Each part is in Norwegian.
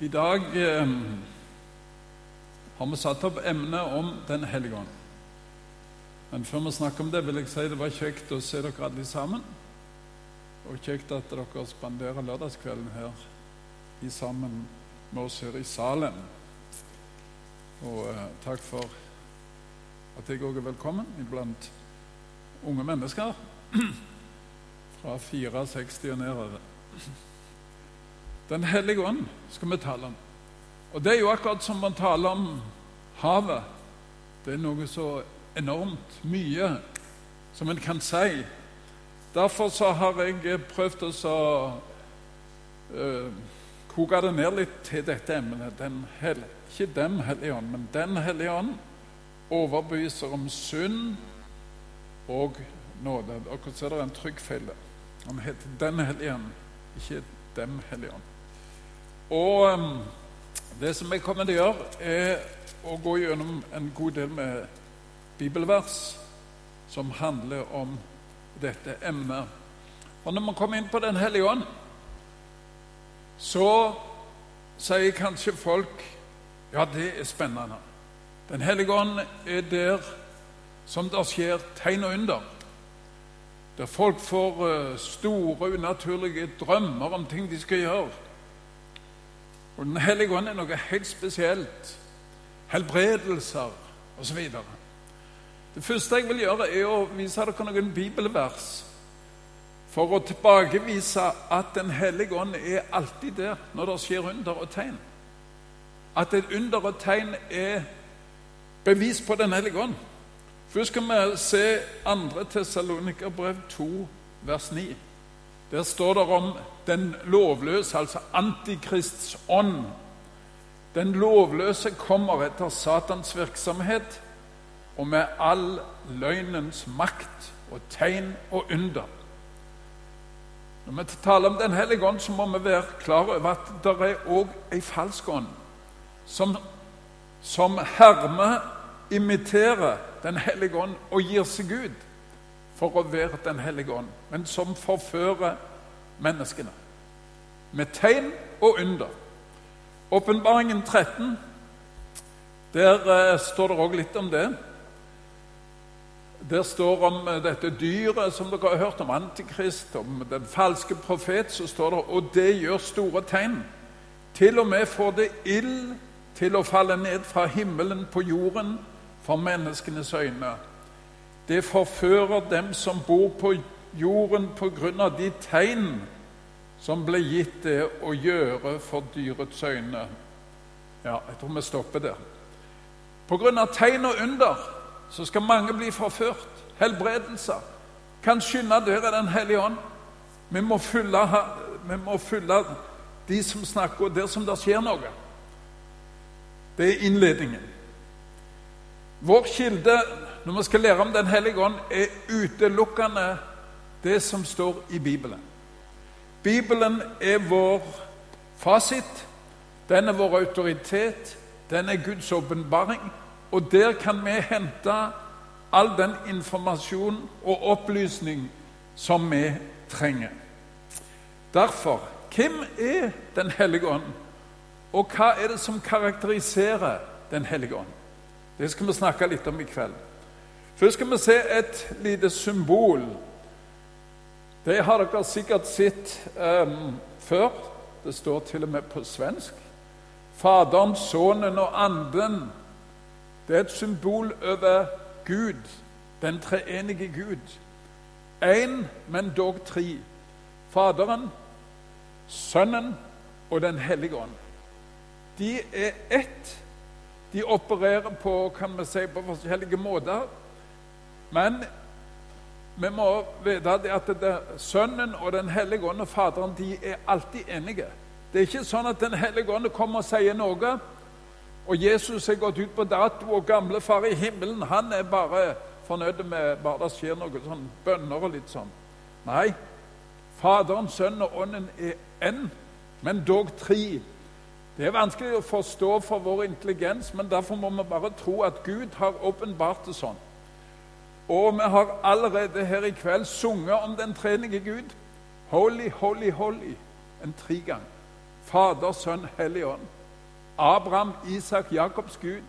I dag eh, har vi satt opp emnet om Den hellige ånd. Men før vi snakker om det, vil jeg si det var kjekt å se dere alle sammen. Og kjekt at dere spanderer lørdagskvelden her i sammen med oss her i salen. Og eh, takk for at jeg òg er velkommen iblant unge mennesker fra 64 og nedover. Den hellige ånd skal vi tale om. Og det er jo akkurat som man taler om havet. Det er noe så enormt mye som en kan si. Derfor så har jeg prøvd å uh, koke det ned litt til dette emnet. Den hel, ikke Den hellige ånd, men Den hellige ånd overbeviser om synd og nåde. Så er det en trykkfeil. Han heter Den hellige ånd, ikke Dem hellige ånd. Og um, det som jeg kommer til å gjøre, er å gå gjennom en god del med bibelvers som handler om dette emnet. Og når man kommer inn på Den hellige ånd, så sier kanskje folk ja, det er spennende. Den hellige ånd er der som det skjer tegn og under. Der folk får uh, store, unaturlige drømmer om ting de skal gjøre. Og Den hellige ånd er noe helt spesielt. Helbredelser osv. Det første jeg vil gjøre, er å vise dere noen bibelvers for å tilbakevise at Den hellige ånd er alltid der når det skjer under og tegn. At et under og tegn er bevis på Den hellige ånd. Først skal vi se 2. Tessalonikerbrev 2, vers 9. Der står det om den lovløse, altså Antikrists ånd. Den lovløse kommer etter Satans virksomhet og med all løgnens makt og tegn og under. Når vi taler om Den hellige ånd, så må vi være klar over at det er òg ei falsk ånd som, som hermer, imiterer Den hellige ånd og gir seg ut for å være Den hellige ånd, men som forfører menneskene. Med tegn og under. Åpenbaringen 13, der eh, står det òg litt om det. Der står om uh, dette dyret som dere har hørt om, Antikrist, om den falske profet. så står det, Og det gjør store tegn. Til og med får det ild til å falle ned fra himmelen på jorden for menneskenes øyne. Det forfører dem som bor på jorden på grunn av de tegn som ble gitt det å gjøre for dyrets øyne. Ja, jeg tror vi stopper der. På grunn av tegn og under så skal mange bli forført. Helbredelser. Kan skynde dere Den hellige ånd. Vi må, fylle, vi må fylle de som snakker, og der som det skjer noe. Det er innledningen. Vår kilde når vi skal lære om Den hellige ånd, er utelukkende det som står i Bibelen. Bibelen er vår fasit, den er vår autoritet, den er Guds åpenbaring. Og der kan vi hente all den informasjon og opplysning som vi trenger. Derfor hvem er Den hellige ånd, og hva er det som karakteriserer Den hellige ånd? Det skal vi snakke litt om i kveld. Først skal vi se et lite symbol. Det har dere sikkert sett um, før. Det står til og med på svensk. Faderen, Sønnen og Anden. Det er et symbol over Gud, den treenige Gud. Én, men dog tre. Faderen, Sønnen og Den hellige ånd. De er ett. De opererer på, kan vi si, på forskjellige måter. Men vi må vite at det, Sønnen og Den hellige ånd og Faderen de er alltid enige. Det er ikke sånn at Den hellige ånd kommer og sier noe, og Jesus er gått ut på dato, og gamle far i himmelen han er bare fornøyd med bare det skjer noe sånn bønner og litt sånn. Nei. Faderen, Sønnen og Ånden er én, men dog tre. Det er vanskelig å forstå for vår intelligens, men derfor må vi bare tro at Gud har åpenbart det sånn. Og vi har allerede her i kveld sunget om den trenige Gud. Holy, holy, holy. En trigang. Fader, Sønn, Hellig Ånd. Abraham, Isak, Jakobs Gud.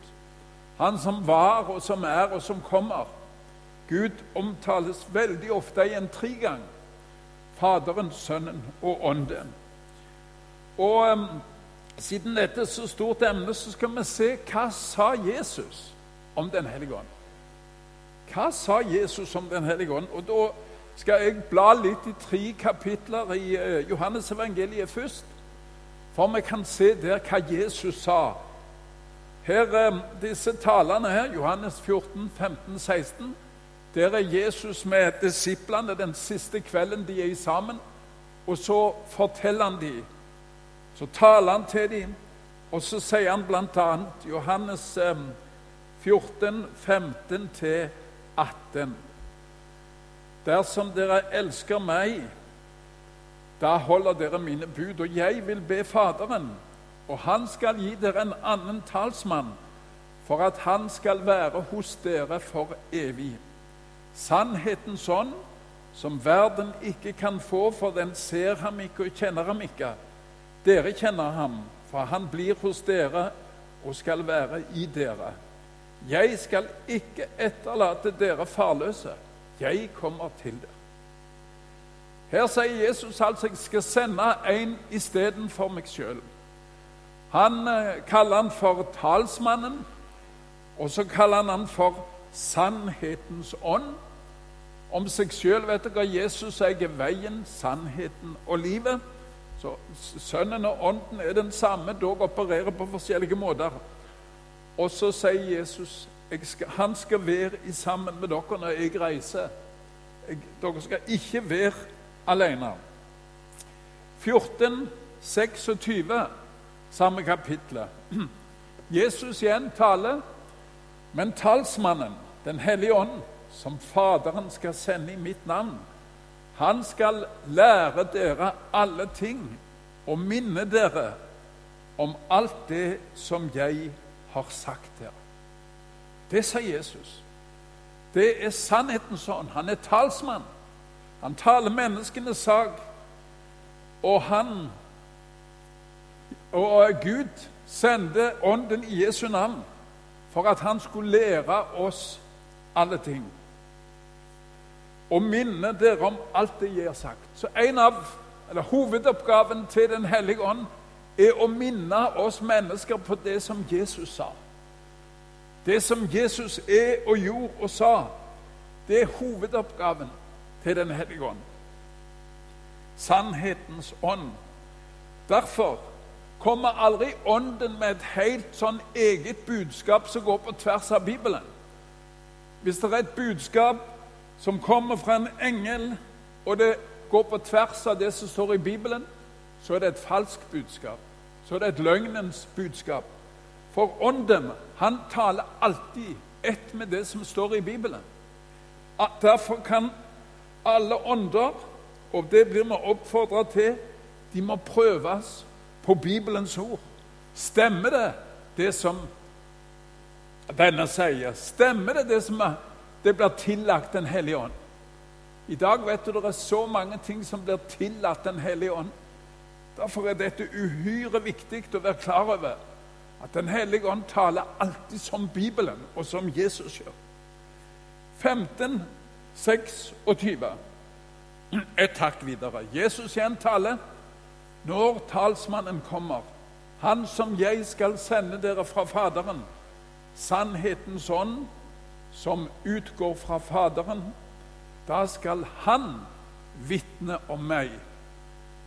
Han som var, og som er, og som kommer. Gud omtales veldig ofte i en trigang. Faderen, Sønnen og Ånden. Og um, Siden dette er så stort emne, så skal vi se hva sa Jesus om Den hellige ånd. Hva sa Jesus om Den hellige ånd? Og Da skal jeg bla litt i tre kapitler i uh, Johannes evangeliet først, for vi kan se der hva Jesus sa. Her, um, Disse talene her, Johannes 14, 15, 16 der er Jesus med disiplene den siste kvelden de er sammen. Og så forteller han dem. Så taler han til dem, og så sier han bl.a. Johannes 14, 15-18. Dersom dere elsker meg, da holder dere mine bud. Og jeg vil be Faderen, og han skal gi dere en annen talsmann, for at han skal være hos dere for evig Sannhetens ånd, som verden ikke kan få, for den ser ham ikke og kjenner ham ikke. Dere kjenner ham, for han blir hos dere og skal være i dere. Jeg skal ikke etterlate dere farløse. Jeg kommer til dere. Her sier Jesus altså jeg skal sende en istedenfor meg sjøl. Han eh, kaller han for talsmannen, og så kaller han han for sannhetens ånd. Om seg sjøl vet dere Jesus er veien, sannheten og livet. Så Sønnen og Ånden er den samme, dog opererer på forskjellige måter. Og så sier Jesus skal, han skal være sammen med dere når jeg reiser. Jeg, dere skal ikke være alene. 14, 26, samme kapitlet. Jesus igjen taler, men talsmannen, Den hellige ånd, som Faderen skal sende i mitt navn. Han skal lære dere alle ting og minne dere om alt det som jeg har sagt dere. Det sa Jesus. Det er sannhetens ånd. Han er talsmann. Han taler menneskenes sak. Og han og Gud sendte Ånden i Jesu navn for at han skulle lære oss alle ting og minne dere om alt det jeg har sagt. Så en av, eller Hovedoppgaven til Den hellige ånd er å minne oss mennesker på det som Jesus sa. Det som Jesus er og gjorde og sa, det er hovedoppgaven til Den hellige ånd. Sannhetens ånd. Derfor kommer aldri Ånden med et helt sånn eget budskap som går på tvers av Bibelen. Hvis det er et budskap som kommer fra en engel, og det går på tvers av det som står i Bibelen, så er det et falskt budskap. Så det er et løgnens budskap. For Ånden, han taler alltid ett med det som står i Bibelen. Derfor kan alle ånder, og det blir vi oppfordra til, de må prøves på Bibelens ord. Stemmer det, det som denne sier? Stemmer det, det som er det blir tillagt Den hellige ånd. I dag vet du det er så mange ting som blir tillatt Den hellige ånd. Derfor er dette uhyre viktig å være klar over. At Den hellige ånd taler alltid som Bibelen, og som Jesus gjør. 15, 26. Et takk videre. Jesus igjen taler. Når talsmannen kommer, han som jeg skal sende dere fra Faderen, sannhetens ånd, som utgår fra Faderen, da skal han vitne om meg.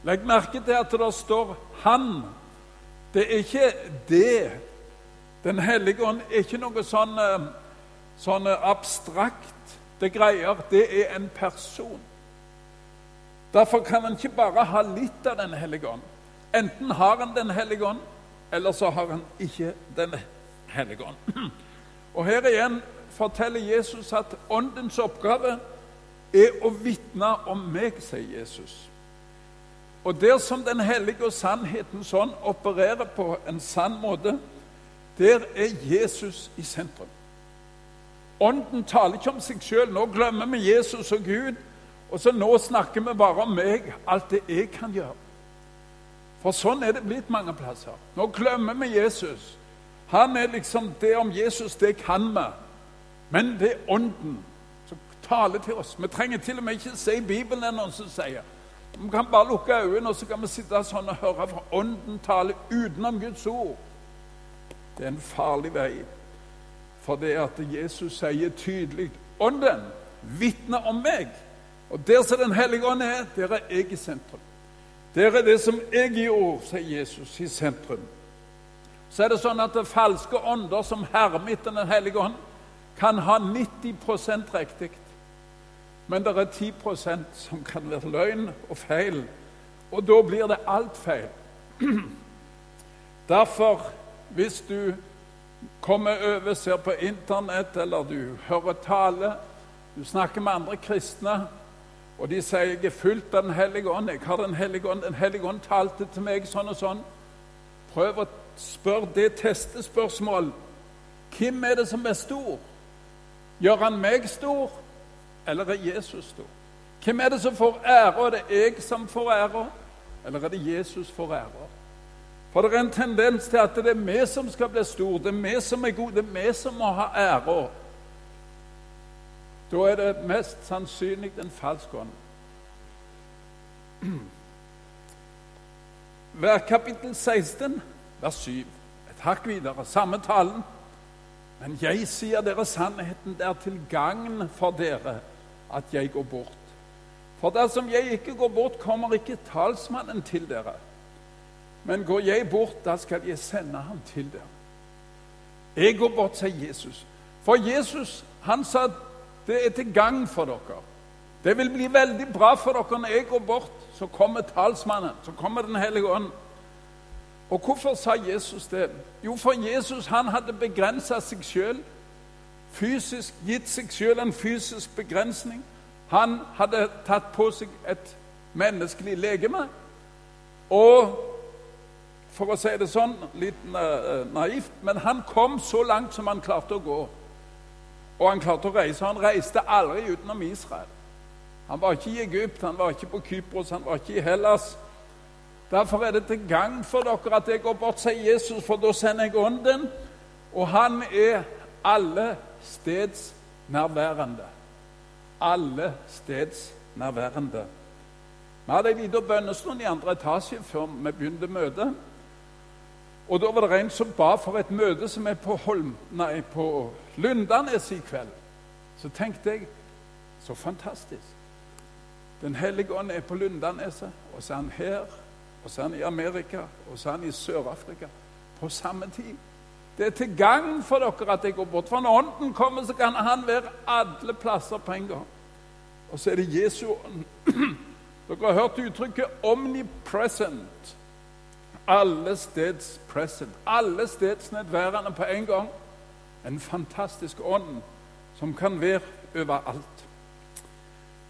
Legg merke til at det står 'han'. Det er ikke det. Den hellige ånd er ikke noe sånn, eh, sånn abstrakt det greier. Det er en person. Derfor kan en ikke bare ha litt av Den hellige ånd. Enten har en Den hellige ånd, eller så har en ikke Den hellige ånd. Og her igjen forteller Jesus at åndens oppgave er å vitne om meg, sier Jesus. Og der som Den hellige og sannhetens ånd opererer på en sann måte, der er Jesus i sentrum. Ånden taler ikke om seg sjøl. Nå glemmer vi Jesus og Gud, og så nå snakker vi bare om meg, alt det jeg kan gjøre. For sånn er det blitt mange plasser. Nå glemmer vi Jesus. Han er liksom Det om Jesus, det kan vi. Men det er Ånden som taler til oss. Vi trenger til og med ikke si Bibelen, er noen som sier. Vi kan bare lukke øynene og så kan vi sitte sånn og høre, fra Ånden tale utenom Guds ord. Det er en farlig vei. For det at Jesus sier tydelig Ånden vitner om meg. Og der som Den hellige ånd er, der er jeg i sentrum. Der er det som jeg gjorde, sier Jesus, i sentrum. Så er det sånn at det falske ånder som hermer etter Den hellige ånd, kan ha 90% riktig. Men det er 10% som kan være løgn og feil. Og da blir det alt feil. Derfor, hvis du kommer over, ser på Internett, eller du hører tale, du snakker med andre kristne, og de sier 'Jeg er fullt av Den hellige ånd', 'Jeg har Den hellige ånd', 'Den hellige ånd talte til meg sånn og sånn'. Prøv å spørre det testespørsmål. Hvem er det som er stor? Gjør han meg stor, eller er Jesus stor? Hvem er det som får ære? Er det jeg som får ære, eller er det Jesus får ære? For det er en tendens til at det er vi som skal bli store, det er vi som er gode, det er vi som må ha ære. Da er det mest sannsynlig en falsk ånd. Hver kapittel 16, vers 7. Et hakk videre, samme talen. Men jeg sier dere sannheten, det er til gagn for dere at jeg går bort. For dersom jeg ikke går bort, kommer ikke talsmannen til dere. Men går jeg bort, da skal jeg sende ham til dere. Jeg går bort, sier Jesus. For Jesus han sa det er til gagn for dere. Det vil bli veldig bra for dere når jeg går bort. Så kommer talsmannen, så kommer Den hellige ånd. Og hvorfor sa Jesus det? Jo, for Jesus han hadde begrensa seg sjøl. Fysisk gitt seg sjøl en fysisk begrensning. Han hadde tatt på seg et menneskelig legeme. Og for å si det sånn, litt naivt, men han kom så langt som han klarte å gå. Og han klarte å reise. Han reiste aldri utenom Israel. Han var ikke i Egypt, han var ikke på Kypros, han var ikke i Hellas. Derfor er det til gagn for dere at jeg går bort, sier Jesus, for da sender jeg Ånden. Og han er alle steds nærværende. Alle steds nærværende. Vi hadde en liten bønnestund i andre etasje før vi begynte møtet. Og da var det en som ba for et møte som er på, Holm, nei, på Lundanes i kveld. Så tenkte jeg så fantastisk. Den hellige ånd er på Lundaneset, og så er han her, og så er han i Amerika, og så er han i Sør-Afrika på samme tid. Det er til gagn for dere at jeg går bort. For når Ånden kommer, så kan han være alle plasser på en gang. Og så er det Jesu ånd. Dere har hørt uttrykket 'omnipresent'. Alle steds present. Alle steds nedværende på en gang. En fantastisk ånd som kan være overalt.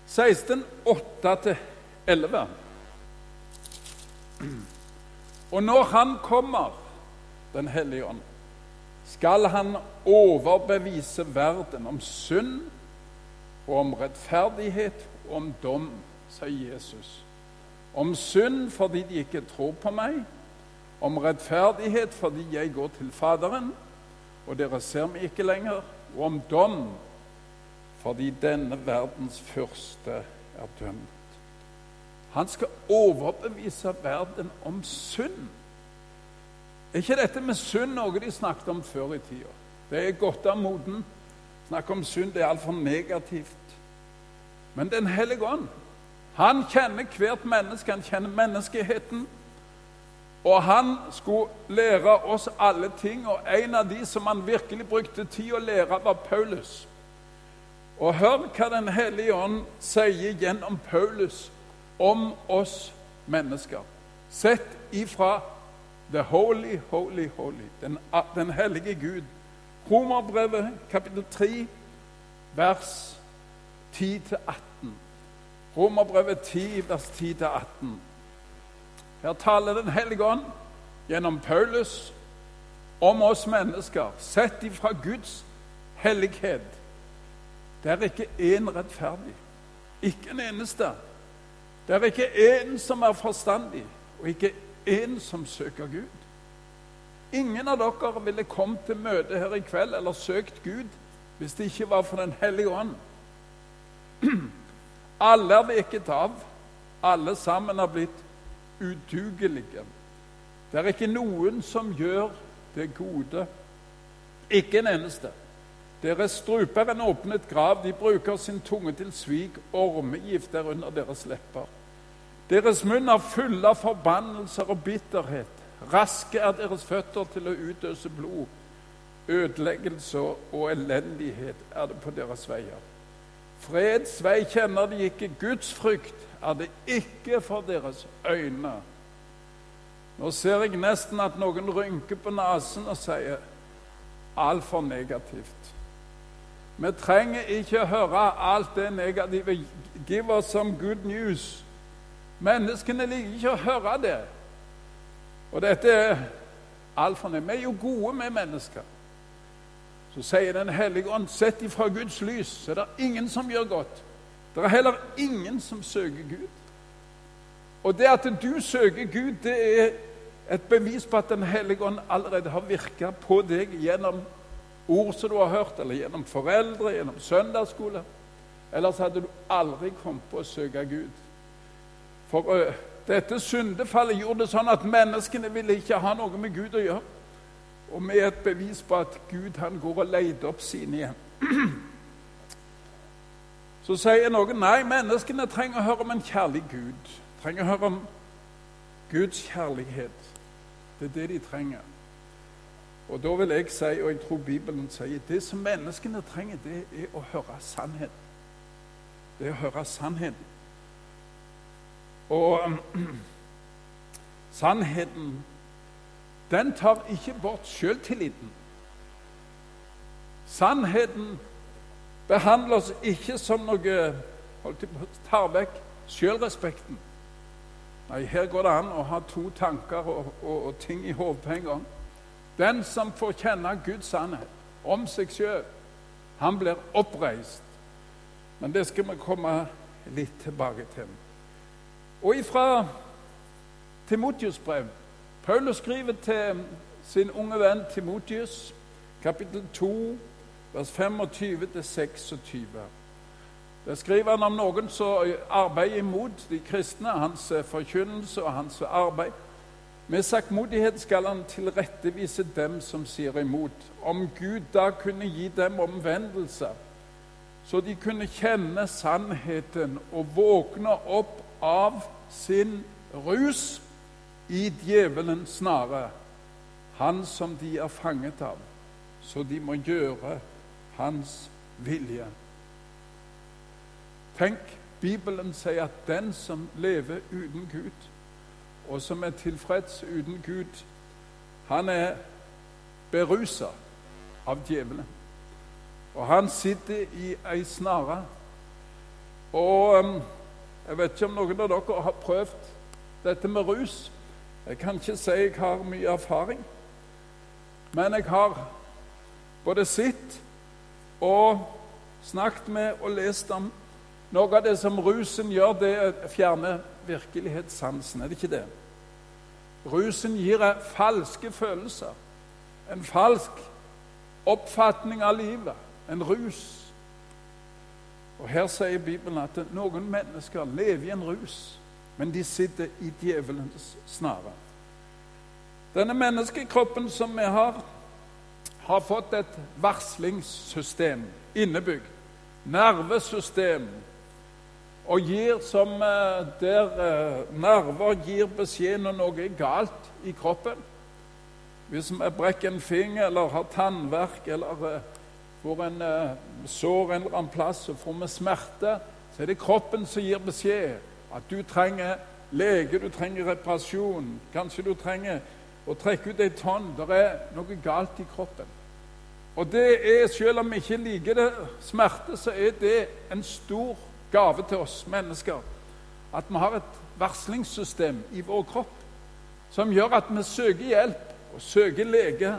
16, 8-11. Og når Han kommer, Den hellige ånd, skal Han overbevise verden om synd og om rettferdighet og om dom, sier Jesus. Om synd fordi de ikke tror på meg, om rettferdighet fordi jeg går til Faderen, og dere ser meg ikke lenger, og om dom fordi denne verdens første er dømt. Han skal overbevise verden om synd. Er ikke dette med synd noe de snakket om før i tida? Det er godt av moden. Snakk om synd, det er altfor negativt. Men Den hellige ånd, han kjenner hvert menneske, han kjenner menneskeheten. Og han skulle lære oss alle ting, og en av de som han virkelig brukte tid å lære, var Paulus. Og hør hva Den hellige ånd sier gjennom Paulus om oss mennesker. Sett ifra The Holy, Holy, Holy, den, den hellige Gud. Romerbrevet kapittel 3, vers 10-18. Romerbrevet 10, vers 10-18. Her taler Den hellige ånd gjennom Paulus om oss mennesker, sett ifra Guds hellighet. Det er ikke én rettferdig, ikke en eneste. Det er ikke én som er forstandig, og ikke én som søker Gud. Ingen av dere ville kommet til møte her i kveld eller søkt Gud hvis det ikke var for Den hellige ånd. Alle er veket av. Alle sammen har blitt udugelige. Det er ikke noen som gjør det gode. Ikke en eneste. Deres struper en åpnet grav, de bruker sin tunge til svik, ormegift er under deres lepper. Deres munn er full av forbannelser og bitterhet. Raske er deres føtter til å utøse blod. Ødeleggelse og elendighet er det på deres veier. Freds vei kjenner de ikke, Guds frykt er det ikke for deres øyne. Nå ser jeg nesten at noen rynker på nesen og sier altfor negativt. Vi trenger ikke høre alt det negative. Give us some good news. Menneskene liker ikke å høre det. Og dette er altfor negativt. Vi er jo gode med mennesker. Så sier Den hellige ånd, sett ifra Guds lys, så er det ingen som gjør godt. Det er heller ingen som søker Gud. Og det at du søker Gud, det er et bevis på at Den hellige ånd allerede har virka på deg gjennom ord som du har hørt, eller gjennom foreldre, gjennom søndagsskole. Ellers hadde du aldri kommet på å søke Gud. For uh, dette syndefallet gjorde det sånn at menneskene ville ikke ha noe med Gud å gjøre. Og er et bevis på at Gud han går og leter opp sine igjen. Så sier noen nei, menneskene trenger å høre om en kjærlig Gud. Trenger å høre om Guds kjærlighet. Det er det de trenger. Og da vil jeg si, og jeg tror Bibelen sier, det som menneskene trenger, det er å høre sannheten. Det er å høre sannheten. Og um, sannheten den tar ikke bort selvtilliten. Sannheten behandler oss ikke som noe holdt på, tar vekk selvrespekten. Nei, her går det an å ha to tanker og, og, og ting i hodet på en gang. Den som får kjenne Guds sannhet om seg sjøl, han blir oppreist. Men det skal vi komme litt tilbake til. Og ifra Timotius brev Paulus skriver til sin unge venn Timotius, kapittel 2, vers 25-26. Der skriver han om noen som arbeider imot de kristne, hans forkynnelse og hans arbeid. Med saktmodighet skal han tilrettevise dem som sier imot. Om Gud da kunne gi dem omvendelse, så de kunne kjenne sannheten og våkne opp av sin rus i djevelens snare, han som de er fanget av, så de må gjøre hans vilje. Tenk, Bibelen sier at den som lever uten Gud, og som er tilfreds uten Gud, han er berusa av djevelen. Og han sitter i ei snare. Og um, jeg vet ikke om noen av dere har prøvd dette med rus. Jeg kan ikke si jeg har mye erfaring, men jeg har både sett og snakket med og lest om noe av det som rusen gjør, det er å fjerne virkelighetssansen. Er det ikke det? Rusen gir deg falske følelser, en falsk oppfatning av livet, en rus. Og Her sier Bibelen at noen mennesker lever i en rus men de sitter i djevelens snare. Denne menneskekroppen som vi har, har fått et varslingssystem innebygd. Nervesystem. Og gir som eh, der eh, nerver gir beskjed når noe er galt i kroppen. Hvis vi brekker en finger eller har tannverk eller eh, får en sår en eller annen plass og får med smerte, så er det kroppen som gir beskjed at du trenger lege, du trenger reparasjon. Kanskje du trenger å trekke ut ei tonn. Det er noe galt i kroppen. Og det er, Selv om vi ikke liker det, smerte, så er det en stor gave til oss mennesker. At vi har et varslingssystem i vår kropp som gjør at vi søker hjelp og søker lege,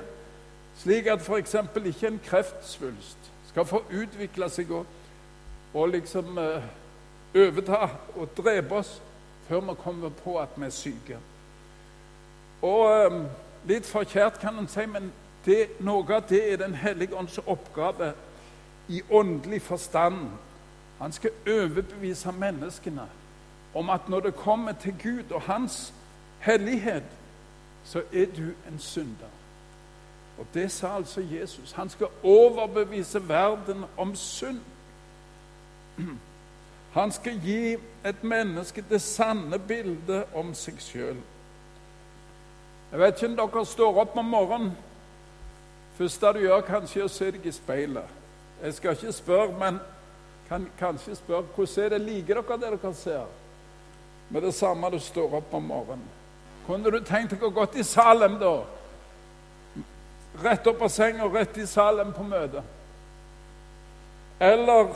slik at f.eks. ikke en kreftsvulst skal få utvikle seg og, og liksom eh, overta og drepe oss før vi kommer på at vi er syke. Og eh, litt forkjært kan en si, men det, noe av det er Den hellige ånds oppgave i åndelig forstand. Han skal overbevise menneskene om at når det kommer til Gud og Hans hellighet, så er du en synder. Og det sa altså Jesus. Han skal overbevise verden om synd. Han skal gi et menneske det sanne bildet om seg sjøl. Jeg vet ikke om dere står opp om morgenen. første du gjør, kanskje å se deg i speilet. Jeg skal ikke spørre, men kan kanskje spørre hvordan er det liker dere det dere ser? Med det samme du står opp om morgenen. Kunne du tenkt deg å gå til Salem da? Rett opp av senga, rett i salen på møte? Eller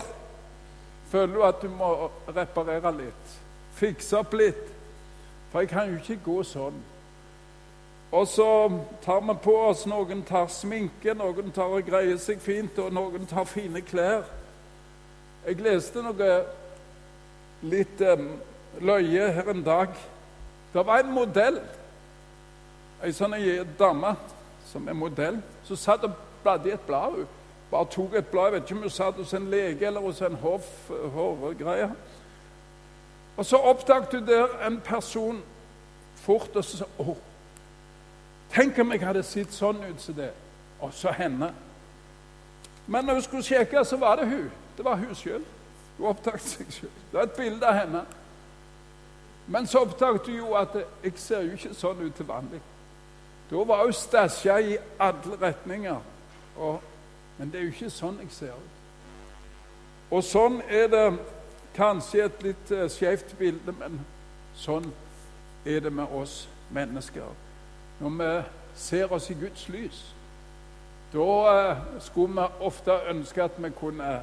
føler du at du må reparere litt? Fikse opp litt? For jeg kan jo ikke gå sånn. Og så tar vi på oss Noen tar sminke, noen tar og greier seg fint, og noen tar fine klær. Jeg leste noe litt um, løye her en dag. Det var en modell, ei sånn dame som er modell, som satt og bladde i et blad. Hun bare tok et blad. Jeg vet ikke om hun satt hos en lege eller hos en hårgreie. Og så oppdaget hun der en person fort, og så sa oh, Tenk om jeg hadde sett sånn ut som det. Og så henne. Men når hun skulle sjekke, så var det hun. Det var hun sjøl. Hun oppdaget seg sjøl. Det var et bilde av henne. Men så oppdaget hun jo at jeg ser jo ikke sånn ut til vanlig. Da var hun stæsja i alle retninger. Og, men det er jo ikke sånn jeg ser ut. Og sånn er det kanskje et litt uh, skjevt bilde, men sånn er det med oss mennesker. Når vi ser oss i Guds lys, da uh, skulle vi ofte ønske at vi kunne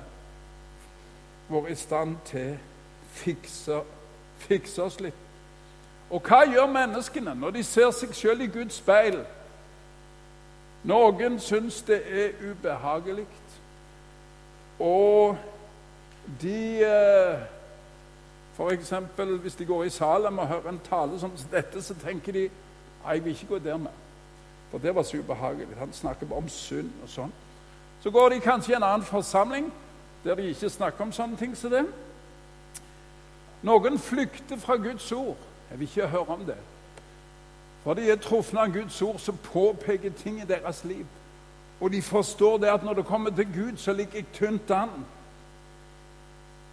vært i stand til å fikse, fikse oss litt. Og hva gjør menneskene når de ser seg selv i Guds speil? Noen syns det er ubehagelig, og de eh, F.eks. hvis de går i Salem og hører en tale som dette, så tenker de jeg vil ikke gå der med. For det var så ubehagelig. Han snakker bare om synd og sånn. Så går de kanskje i en annen forsamling der de ikke snakker om sånne ting som det. Noen flykter fra Guds ord. Jeg vil ikke høre om det. For de er truffet av Guds ord som påpeker ting i deres liv. Og de forstår det at når det kommer til Gud, så ligger jeg tynt an.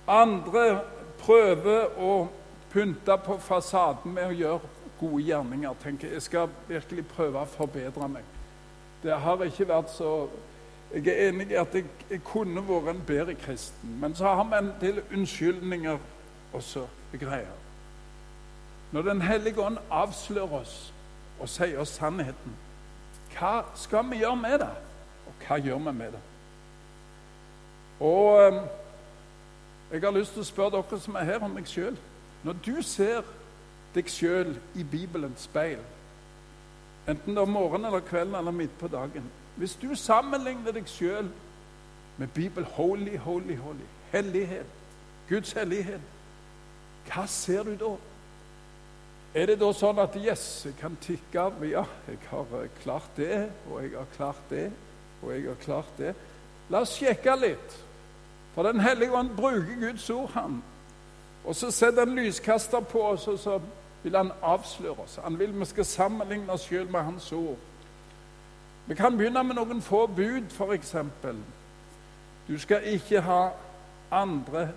Andre prøver å pynte på fasaden med å gjøre gode gjerninger. tenker Jeg skal virkelig prøve å forbedre meg. Det har ikke vært så Jeg er enig i at jeg, jeg kunne vært en bedre kristen, men så har vi en del unnskyldninger også greier. Når Den hellige ånd avslører oss og sier oss sannheten, hva skal vi gjøre med det? Og hva gjør vi med det? Og ehm, jeg har lyst til å spørre dere som er her, om meg sjøl. Når du ser deg sjøl i Bibelens speil, enten det er morgenen eller kvelden eller midt på dagen Hvis du sammenligner deg sjøl med Bibel holy, holy, holy, hellighet, Guds hellighet, hva ser du da? Er det da sånn at yes, jeg kan tikke av ja, jeg har eh, klart det, og jeg har klart det, og jeg har klart det? La oss sjekke litt. For Den hellige ånd bruker Guds ord, han. Og så setter han lyskaster på oss, og så vil han avsløre oss. Han vil vi skal sammenligne oss sjøl med hans ord. Vi kan begynne med noen få bud, f.eks. Du skal ikke ha andre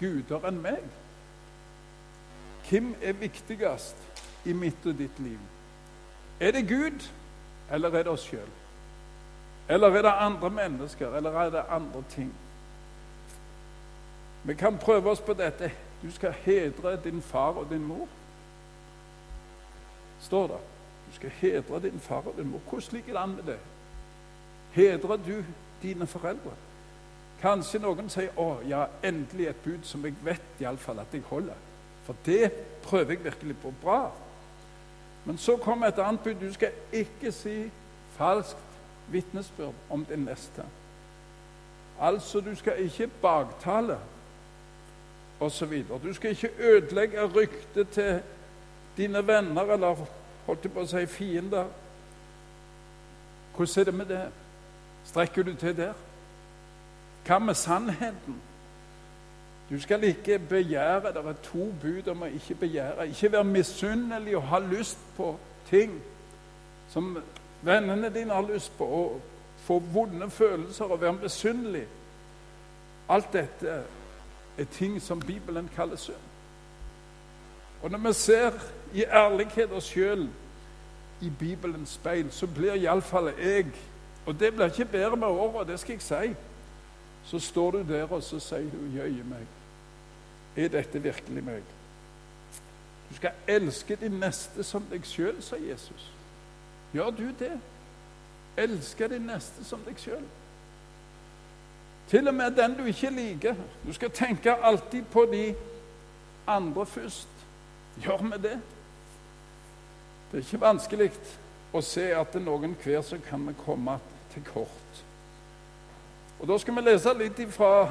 guder enn meg. Hvem er viktigst i mitt og ditt liv? Er det Gud, eller er det oss sjøl? Eller er det andre mennesker, eller er det andre ting? Vi kan prøve oss på dette. Du skal hedre din far og din mor. Står det. Du skal hedre din far og din mor. Hvordan ligger det an med det? Hedrer du dine foreldre? Kanskje noen sier 'Å, ja, endelig et bud som jeg vet iallfall at jeg holder'. For det prøver jeg virkelig på bra. Men så kommer et annet bud. Du skal ikke si falskt vitnesbyrd om din neste. Altså, du skal ikke baktale osv. Du skal ikke ødelegge ryktet til dine venner eller holdt jeg på å si, fiender. Hvordan er det med det? Strekker du til der? Hva med sannheten? Du skal ikke begjære. Det er to bud om å ikke begjære. Ikke være misunnelig og ha lyst på ting som vennene dine har lyst på, og få vonde følelser og være misunnelig. Alt dette er ting som Bibelen kaller synd. Og når vi ser i ærlighet oss sjøl i Bibelens speil, så blir iallfall jeg Og det blir ikke bedre med åra, det skal jeg si. Så står du der og så sier du jøye meg. Er dette virkelig meg? Du skal elske din neste som deg sjøl, sa Jesus. Gjør du det? Elske din neste som deg sjøl. Til og med den du ikke liker. Du skal tenke alltid på de andre først. Gjør vi det? Det er ikke vanskelig å se at det noen hver så kan vi komme til kort. Og Da skal vi lese litt fra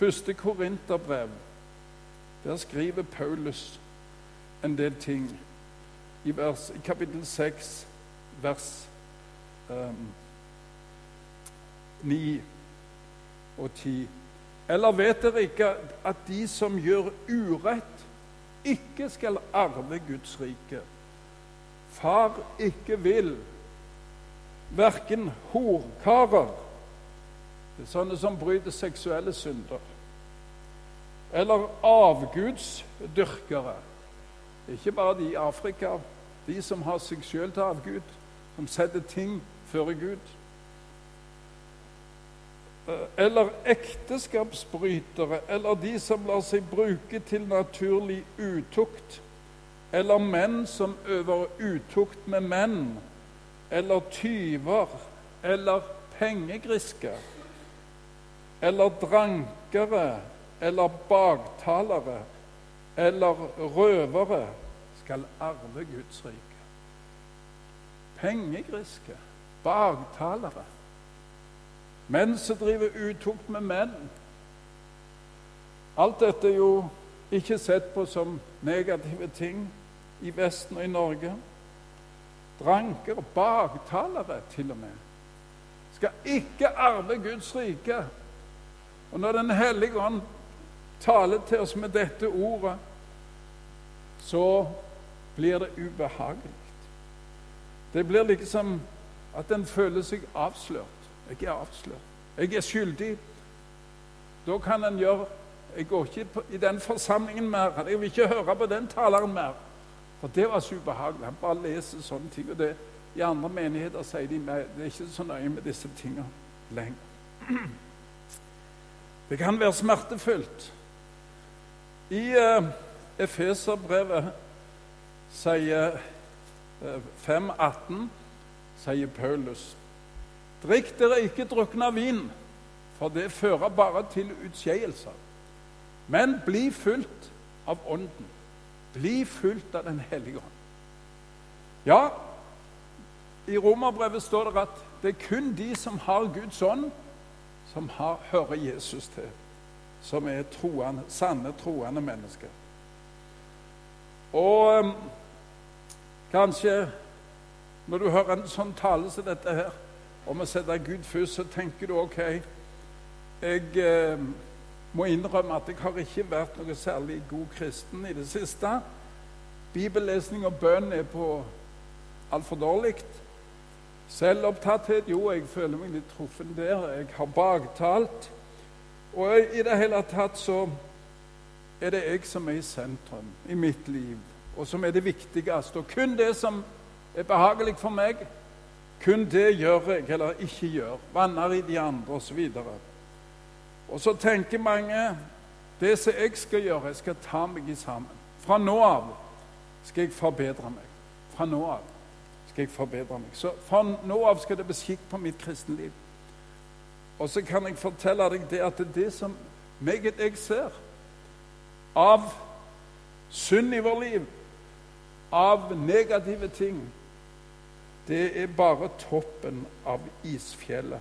første Korinterbrev. Der skriver Paulus en del ting i, vers, i kapittel 6, vers um, 9 og 10. Eller vet dere ikke at de som gjør urett, ikke skal arve Guds rike? Far ikke vil, verken horkarer Det er sånne som bryter seksuelle synder. Eller avgudsdyrkere. Ikke bare de i Afrika, de som har seg sjøl til avgud, som setter ting før Gud. Eh, eller ekteskapsbrytere, eller de som lar seg bruke til naturlig utukt, eller menn som øver utukt med menn, eller tyver, eller pengegriske. eller drankere, eller baktalere, eller røvere, skal arve Guds rike. Pengegriske, baktalere Menn som driver utukt med menn. Alt dette er jo ikke sett på som negative ting i Vesten og i Norge. Dranker, baktalere til og med, skal ikke arve Guds rike. Og når Den hellige ånd taler til oss med dette ordet, så blir det ubehagelig. Det blir liksom at en føler seg avslørt. Jeg er avslørt. Jeg er skyldig. Da kan en gjøre Jeg går ikke i den forsamlingen mer. Jeg vil ikke høre på den taleren mer. For det var så ubehagelig. Han bare leser sånne ting. og det, I andre menigheter sier de meg det er ikke så nøye med disse tingene lenger. Det kan være smertefullt. I uh, Efeserbrevet sier eh, 5.18 sier Paulus Drikk dere ikke drukna vin, for det fører bare til utskeielser. Men bli fulgt av Ånden. Bli fulgt av Den hellige ånd. Ja, i Romerbrevet står det at det er kun de som har Guds ånd, som har, hører Jesus til, som er troende, sanne troende mennesker. Og um, kanskje når du hører en sånn tale som dette her, om å sette Gud først, så tenker du OK Jeg eh, må innrømme at jeg har ikke vært noe særlig god kristen i det siste. Bibellesning og bønn er på altfor dårlig. Selvopptatthet Jo, jeg føler meg litt truffen der. Jeg har baktalt. Og i det hele tatt så er det jeg som er i sentrum i mitt liv, og som er det viktigste. Og kun det som er behagelig for meg, kun det gjør jeg, eller ikke gjør. Vanner i de andre, osv. Og, og så tenker mange det som jeg skal gjøre, jeg skal ta meg i sammen. Fra nå av skal jeg forbedre meg. Fra nå av skal jeg forbedre meg. Så fra nå av skal det bli skikk på mitt kristenliv. Og så kan jeg fortelle deg det at det er det som meget jeg ser av synd i vår liv, av negative ting, det er bare toppen av isfjellet.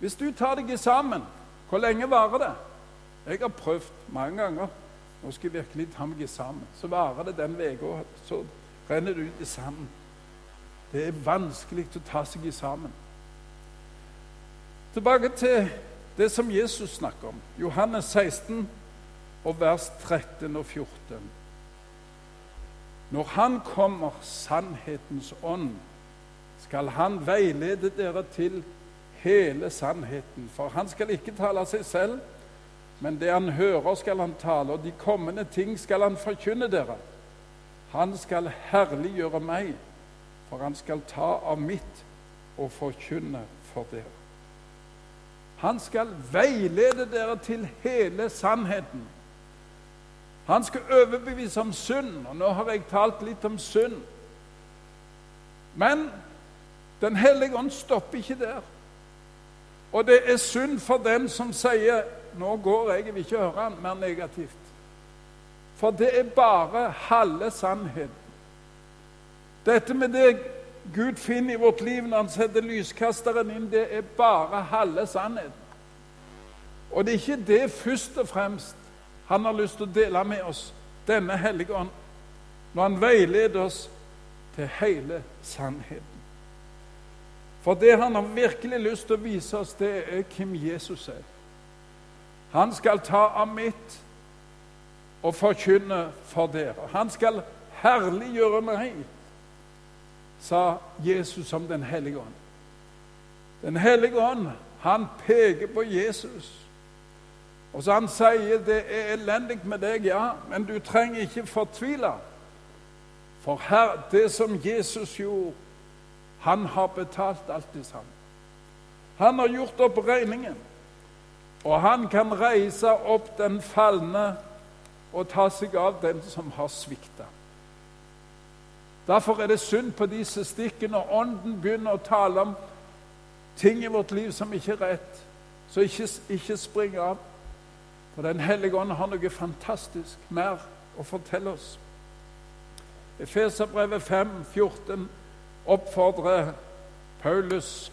Hvis du tar deg sammen, hvor lenge varer det? Jeg har prøvd mange ganger. Nå skal jeg virkelig ta meg sammen. Så varer det den uka. Så renner det ut i sanden. Det er vanskelig å ta seg sammen. Tilbake til det som Jesus snakker om. Johannes 16 og vers 13 og 14. Når Han kommer, sannhetens ånd, skal Han veilede dere til hele sannheten. For Han skal ikke tale av seg selv, men det Han hører, skal Han tale, og de kommende ting skal Han forkynne dere. Han skal herliggjøre meg, for Han skal ta av mitt og forkynne for dere. Han skal veilede dere til hele sannheten. Han skal overbevise om synd, og nå har jeg talt litt om synd. Men Den hellige ånd stopper ikke der. Og det er synd for den som sier 'Nå går jeg, jeg vil ikke høre han mer negativt'. For det er bare halve sannheten. Dette med det Gud finner i vårt liv når han setter lyskasteren inn, det er bare halve sannheten. Og det er ikke det først og fremst han har lyst til å dele med oss, denne hellige ånd, når han veileder oss til hele sannheten. For det han har virkelig lyst til å vise oss, det er hvem Jesus er. Han skal ta av mitt og forkynne for dere. Han skal herliggjøre meg, sa Jesus om Den hellige ånd. Den hellige ånd, han peker på Jesus. Og så Han sier det er elendig med deg, ja, men du trenger ikke fortvile. For her, det som Jesus gjorde, han har betalt alt det samme. Han har gjort opp regningen. Og han kan reise opp den falne og ta seg av den som har svikta. Derfor er det synd på disse stikkene når Ånden begynner å tale om ting i vårt liv som ikke er rett. Så ikke, ikke spring av. For Den hellige ånd har noe fantastisk mer å fortelle oss. Efeserbrevet 5, 14 oppfordrer Paulus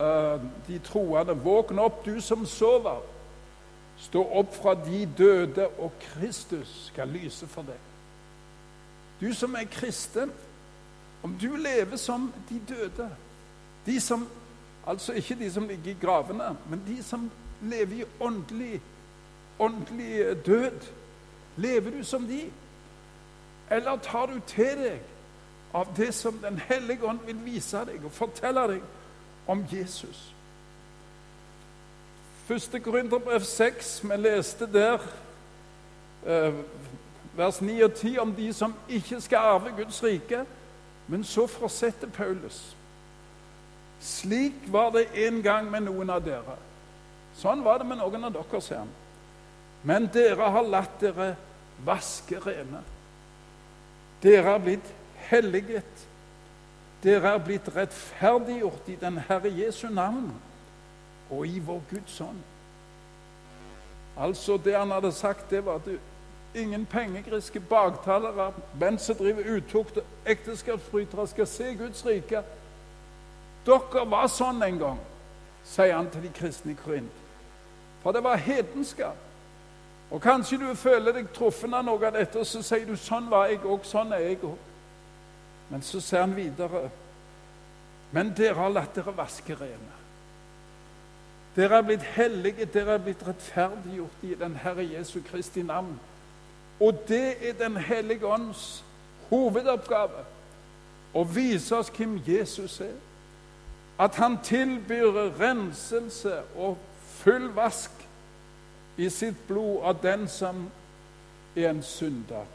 uh, de troende Våkn opp, du som sover. Stå opp fra de døde, og Kristus skal lyse for deg. Du som er kristen, om du lever som de døde De som, Altså ikke de som ligger i gravene, men de som lever i åndelig åndelig død? Lever du som de? Eller tar du til deg av det som Den hellige ånd vil vise deg og fortelle deg om Jesus? Første Korinterbrev 6, vi leste der eh, vers 9 og 10 om de som ikke skal arve Guds rike. Men så fortsetter Paulus. Slik var det en gang med noen av dere. Sånn var det med noen av dere, sier han. Men dere har latt dere vaske rene. Dere er blitt helliget. Dere er blitt rettferdiggjort i den Herre Jesu navn og i vår Guds ånd. Altså, det han hadde sagt, det var at ingen pengegriske baktalere, menn som driver utukt og ekteskapsbrytere, skal se Guds rike. Dere var sånn en gang, sier han til de kristne i Korint. For det var hedenskap. Og Kanskje du føler deg truffet av noe av dette, og så sier du 'sånn var jeg òg', 'sånn er jeg òg'. Men så ser han videre. Men dere har latt dere vaske rene. Dere er blitt hellige, dere er blitt rettferdiggjort i den Herre Jesu Kristi navn. Og det er Den hellige ånds hovedoppgave å vise oss hvem Jesus er. At han tilbyr renselse og full vask i sitt blod av den som er en synder.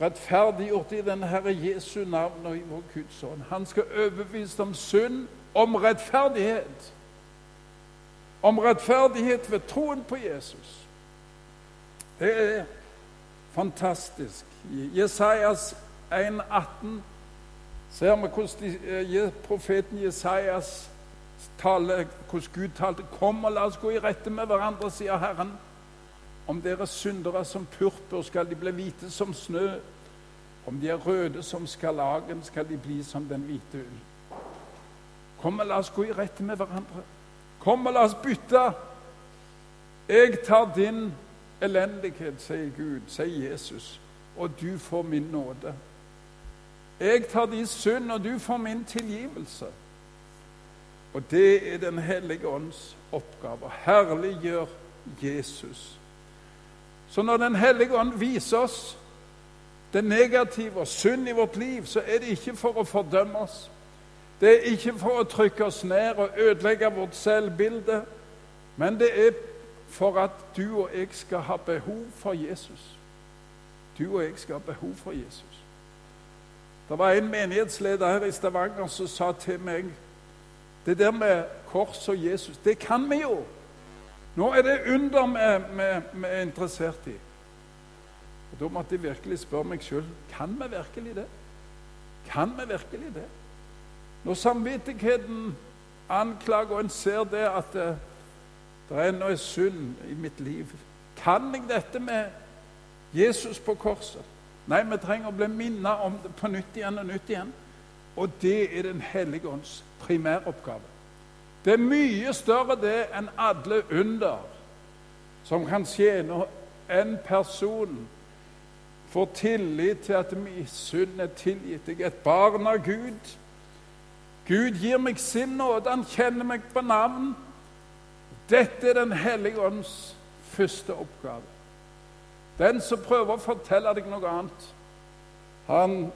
Rettferdiggjort i den Herre Jesu navn og i vår Guds ånd. Han skal overbevise om synd, om rettferdighet. Om rettferdighet ved troen på Jesus. Det er fantastisk. I Jesajas 1,18 ser vi hvordan eh, profeten Jesajas tale, hvordan Gud talte. Kom og la oss gå i rette med hverandre, sier Herren. Om dere syndere som purpur, skal de bli hvite som snø. Om de er røde som skarlagen, skal de bli som den hvite ull. Kom og la oss gå i rette med hverandre. Kom og la oss bytte. Jeg tar din elendighet, sier Gud, sier Jesus, og du får min nåde. Jeg tar din synd, og du får min tilgivelse. Og det er Den hellige ånds oppgave. Herliggjør Jesus. Så når Den hellige ånd viser oss det negative og synd i vårt liv, så er det ikke for å fordømme oss. Det er ikke for å trykke oss ned og ødelegge vårt selvbilde, men det er for at du og jeg skal ha behov for Jesus. Du og jeg skal ha behov for Jesus. Det var en menighetsleder her i Stavanger som sa til meg det der med kors og Jesus, det kan vi jo. Nå er det under vi er interessert i. Og Da måtte jeg virkelig spørre meg sjøl kan vi virkelig det. Kan vi virkelig det? Når samvittigheten anklager, og en ser det at det, er noe synd i mitt liv Kan jeg dette med Jesus på korset? Nei, vi trenger å bli minnet om det på nytt igjen og nytt igjen. Og det er Den hellige ånds primæroppgave. Det er mye større det enn alle under som kan skje når en person får tillit til at min synd er tilgitt. Jeg er et barn av Gud. Gud gir meg sin nåde, han kjenner meg på navn. Dette er Den hellige ånds første oppgave. Den som prøver å fortelle deg noe annet, han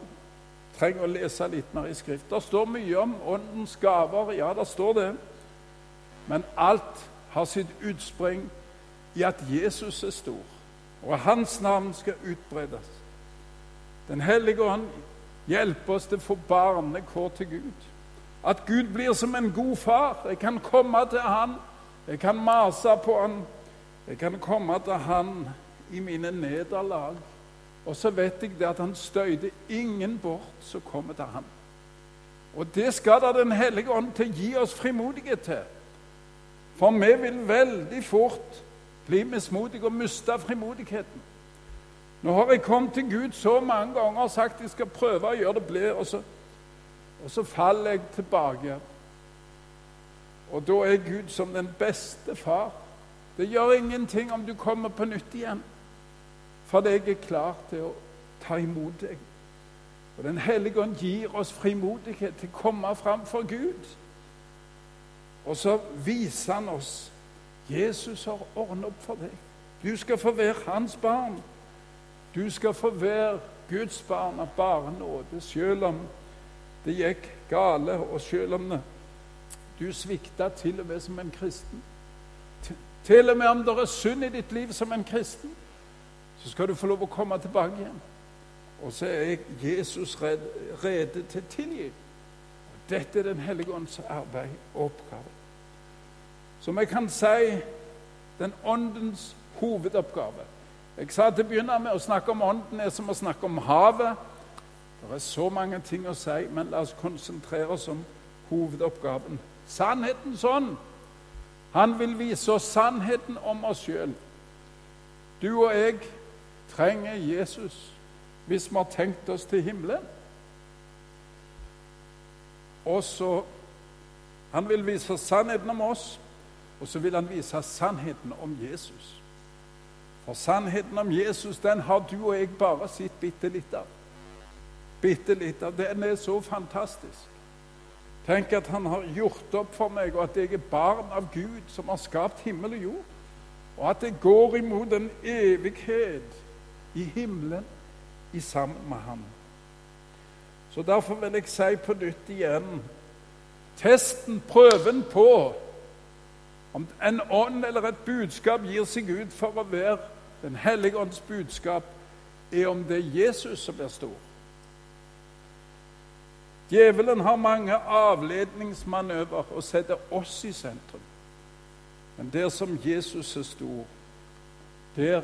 trenger å lese litt mer i Skrift. Det står mye om åndens gaver, ja, det står det. Men alt har sitt utspring i at Jesus er stor og Hans navn skal utbredes. Den hellige ånd hjelper oss til å få barnekår til Gud. At Gud blir som en god far. Jeg kan komme til Han, jeg kan mase på Han, jeg kan komme til Han i mine nederlag. Og så vet jeg det at Han støyter ingen bort som kommer til Han. Og det skal da Den hellige ånd til gi oss frimodighet til. For vi vil veldig fort bli mismodige og miste frimodigheten. Nå har jeg kommet til Gud så mange ganger og sagt jeg skal prøve å gjøre det ble, og og så faller jeg tilbake. Og da er Gud som den beste far. Det gjør ingenting om du kommer på nytt igjen, for jeg er klar til å ta imot deg. Og Den hellige ånd gir oss frimodighet til å komme fram for Gud. Og så viser han oss Jesus har ordnet opp for deg. Du skal få være hans barn. Du skal få være Guds barn av bare nåde, selv om det gikk gale, og selv om du svikta til og med som en kristen. Til og med om det er synd i ditt liv som en kristen, så skal du få lov å komme tilbake igjen. Og så er Jesus rede til å tilgi. Dette er Den hellige ånds arbeid og oppgave som jeg kan si den åndens hovedoppgave. Jeg sa til å begynne med å snakke om ånden er som å snakke om havet. Det er så mange ting å si, men la oss konsentrere oss om hovedoppgaven. Sannhetens ånd. Han vil vise oss sannheten om oss sjøl. Du og jeg trenger Jesus hvis vi har tenkt oss til himmelen. Og så Han vil vise sannheten om oss. Og så vil han vise sannheten om Jesus. For sannheten om Jesus den har du og jeg bare sett bitte litt av. Bitte litt av. Den er så fantastisk. Tenk at han har gjort opp for meg, og at jeg er barn av Gud, som har skapt himmel og jord. Og at jeg går imot en evighet i himmelen i sammen med ham. Så derfor vil jeg si på nytt igjen Testen, prøven på om en ånd eller et budskap gir seg ut for å være Den hellige ånds budskap, er om det er Jesus som blir stor. Djevelen har mange avledningsmanøver og setter oss i sentrum. Men der som Jesus er stor, der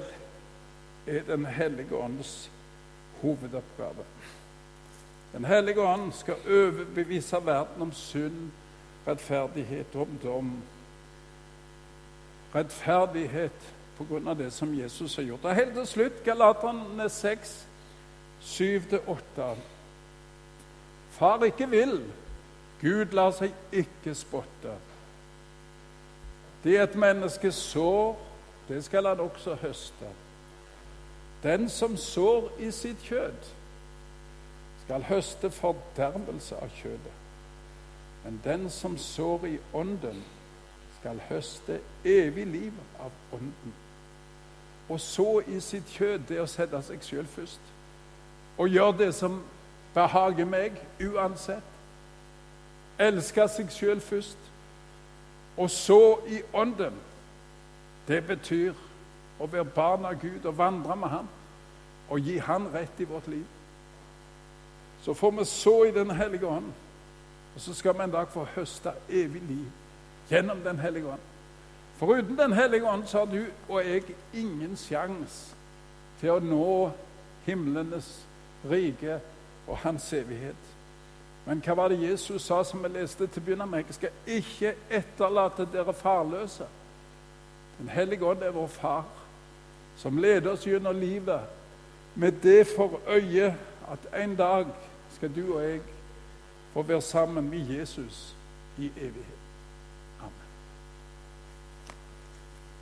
er Den hellige ånds hovedoppgave. Den hellige ånd skal overbevise verden om synd, rettferdighet og om dom rettferdighet pga. det som Jesus har gjort. Og Helt til slutt, Galaterne 6, 7-8. Far ikke vil, Gud lar seg ikke spotte. Det et menneske sår, det skal han også høste. Den som sår i sitt kjød, skal høste fordervelse av kjødet. Men den som sår i ånden, skal høste evig liv av ånden. Å så i sitt kjød, det å sette seg sjøl først. Og gjøre det som behager meg, uansett. Elske seg sjøl først. Og så i ånden. Det betyr å være barn av Gud og vandre med ham og gi Han rett i vårt liv. Så får vi så i Den hellige ånd, og så skal vi en dag få høste evig liv gjennom Den hellige ånd. For uten Den hellige ånd så har du og jeg ingen sjanse til å nå himlenes rike og hans evighet. Men hva var det Jesus sa som vi leste til å begynne med? Jeg skal ikke etterlate dere farløse. Den hellige ånd er vår far, som leder oss gjennom livet med det for øye at en dag skal du og jeg få være sammen med Jesus i evighet.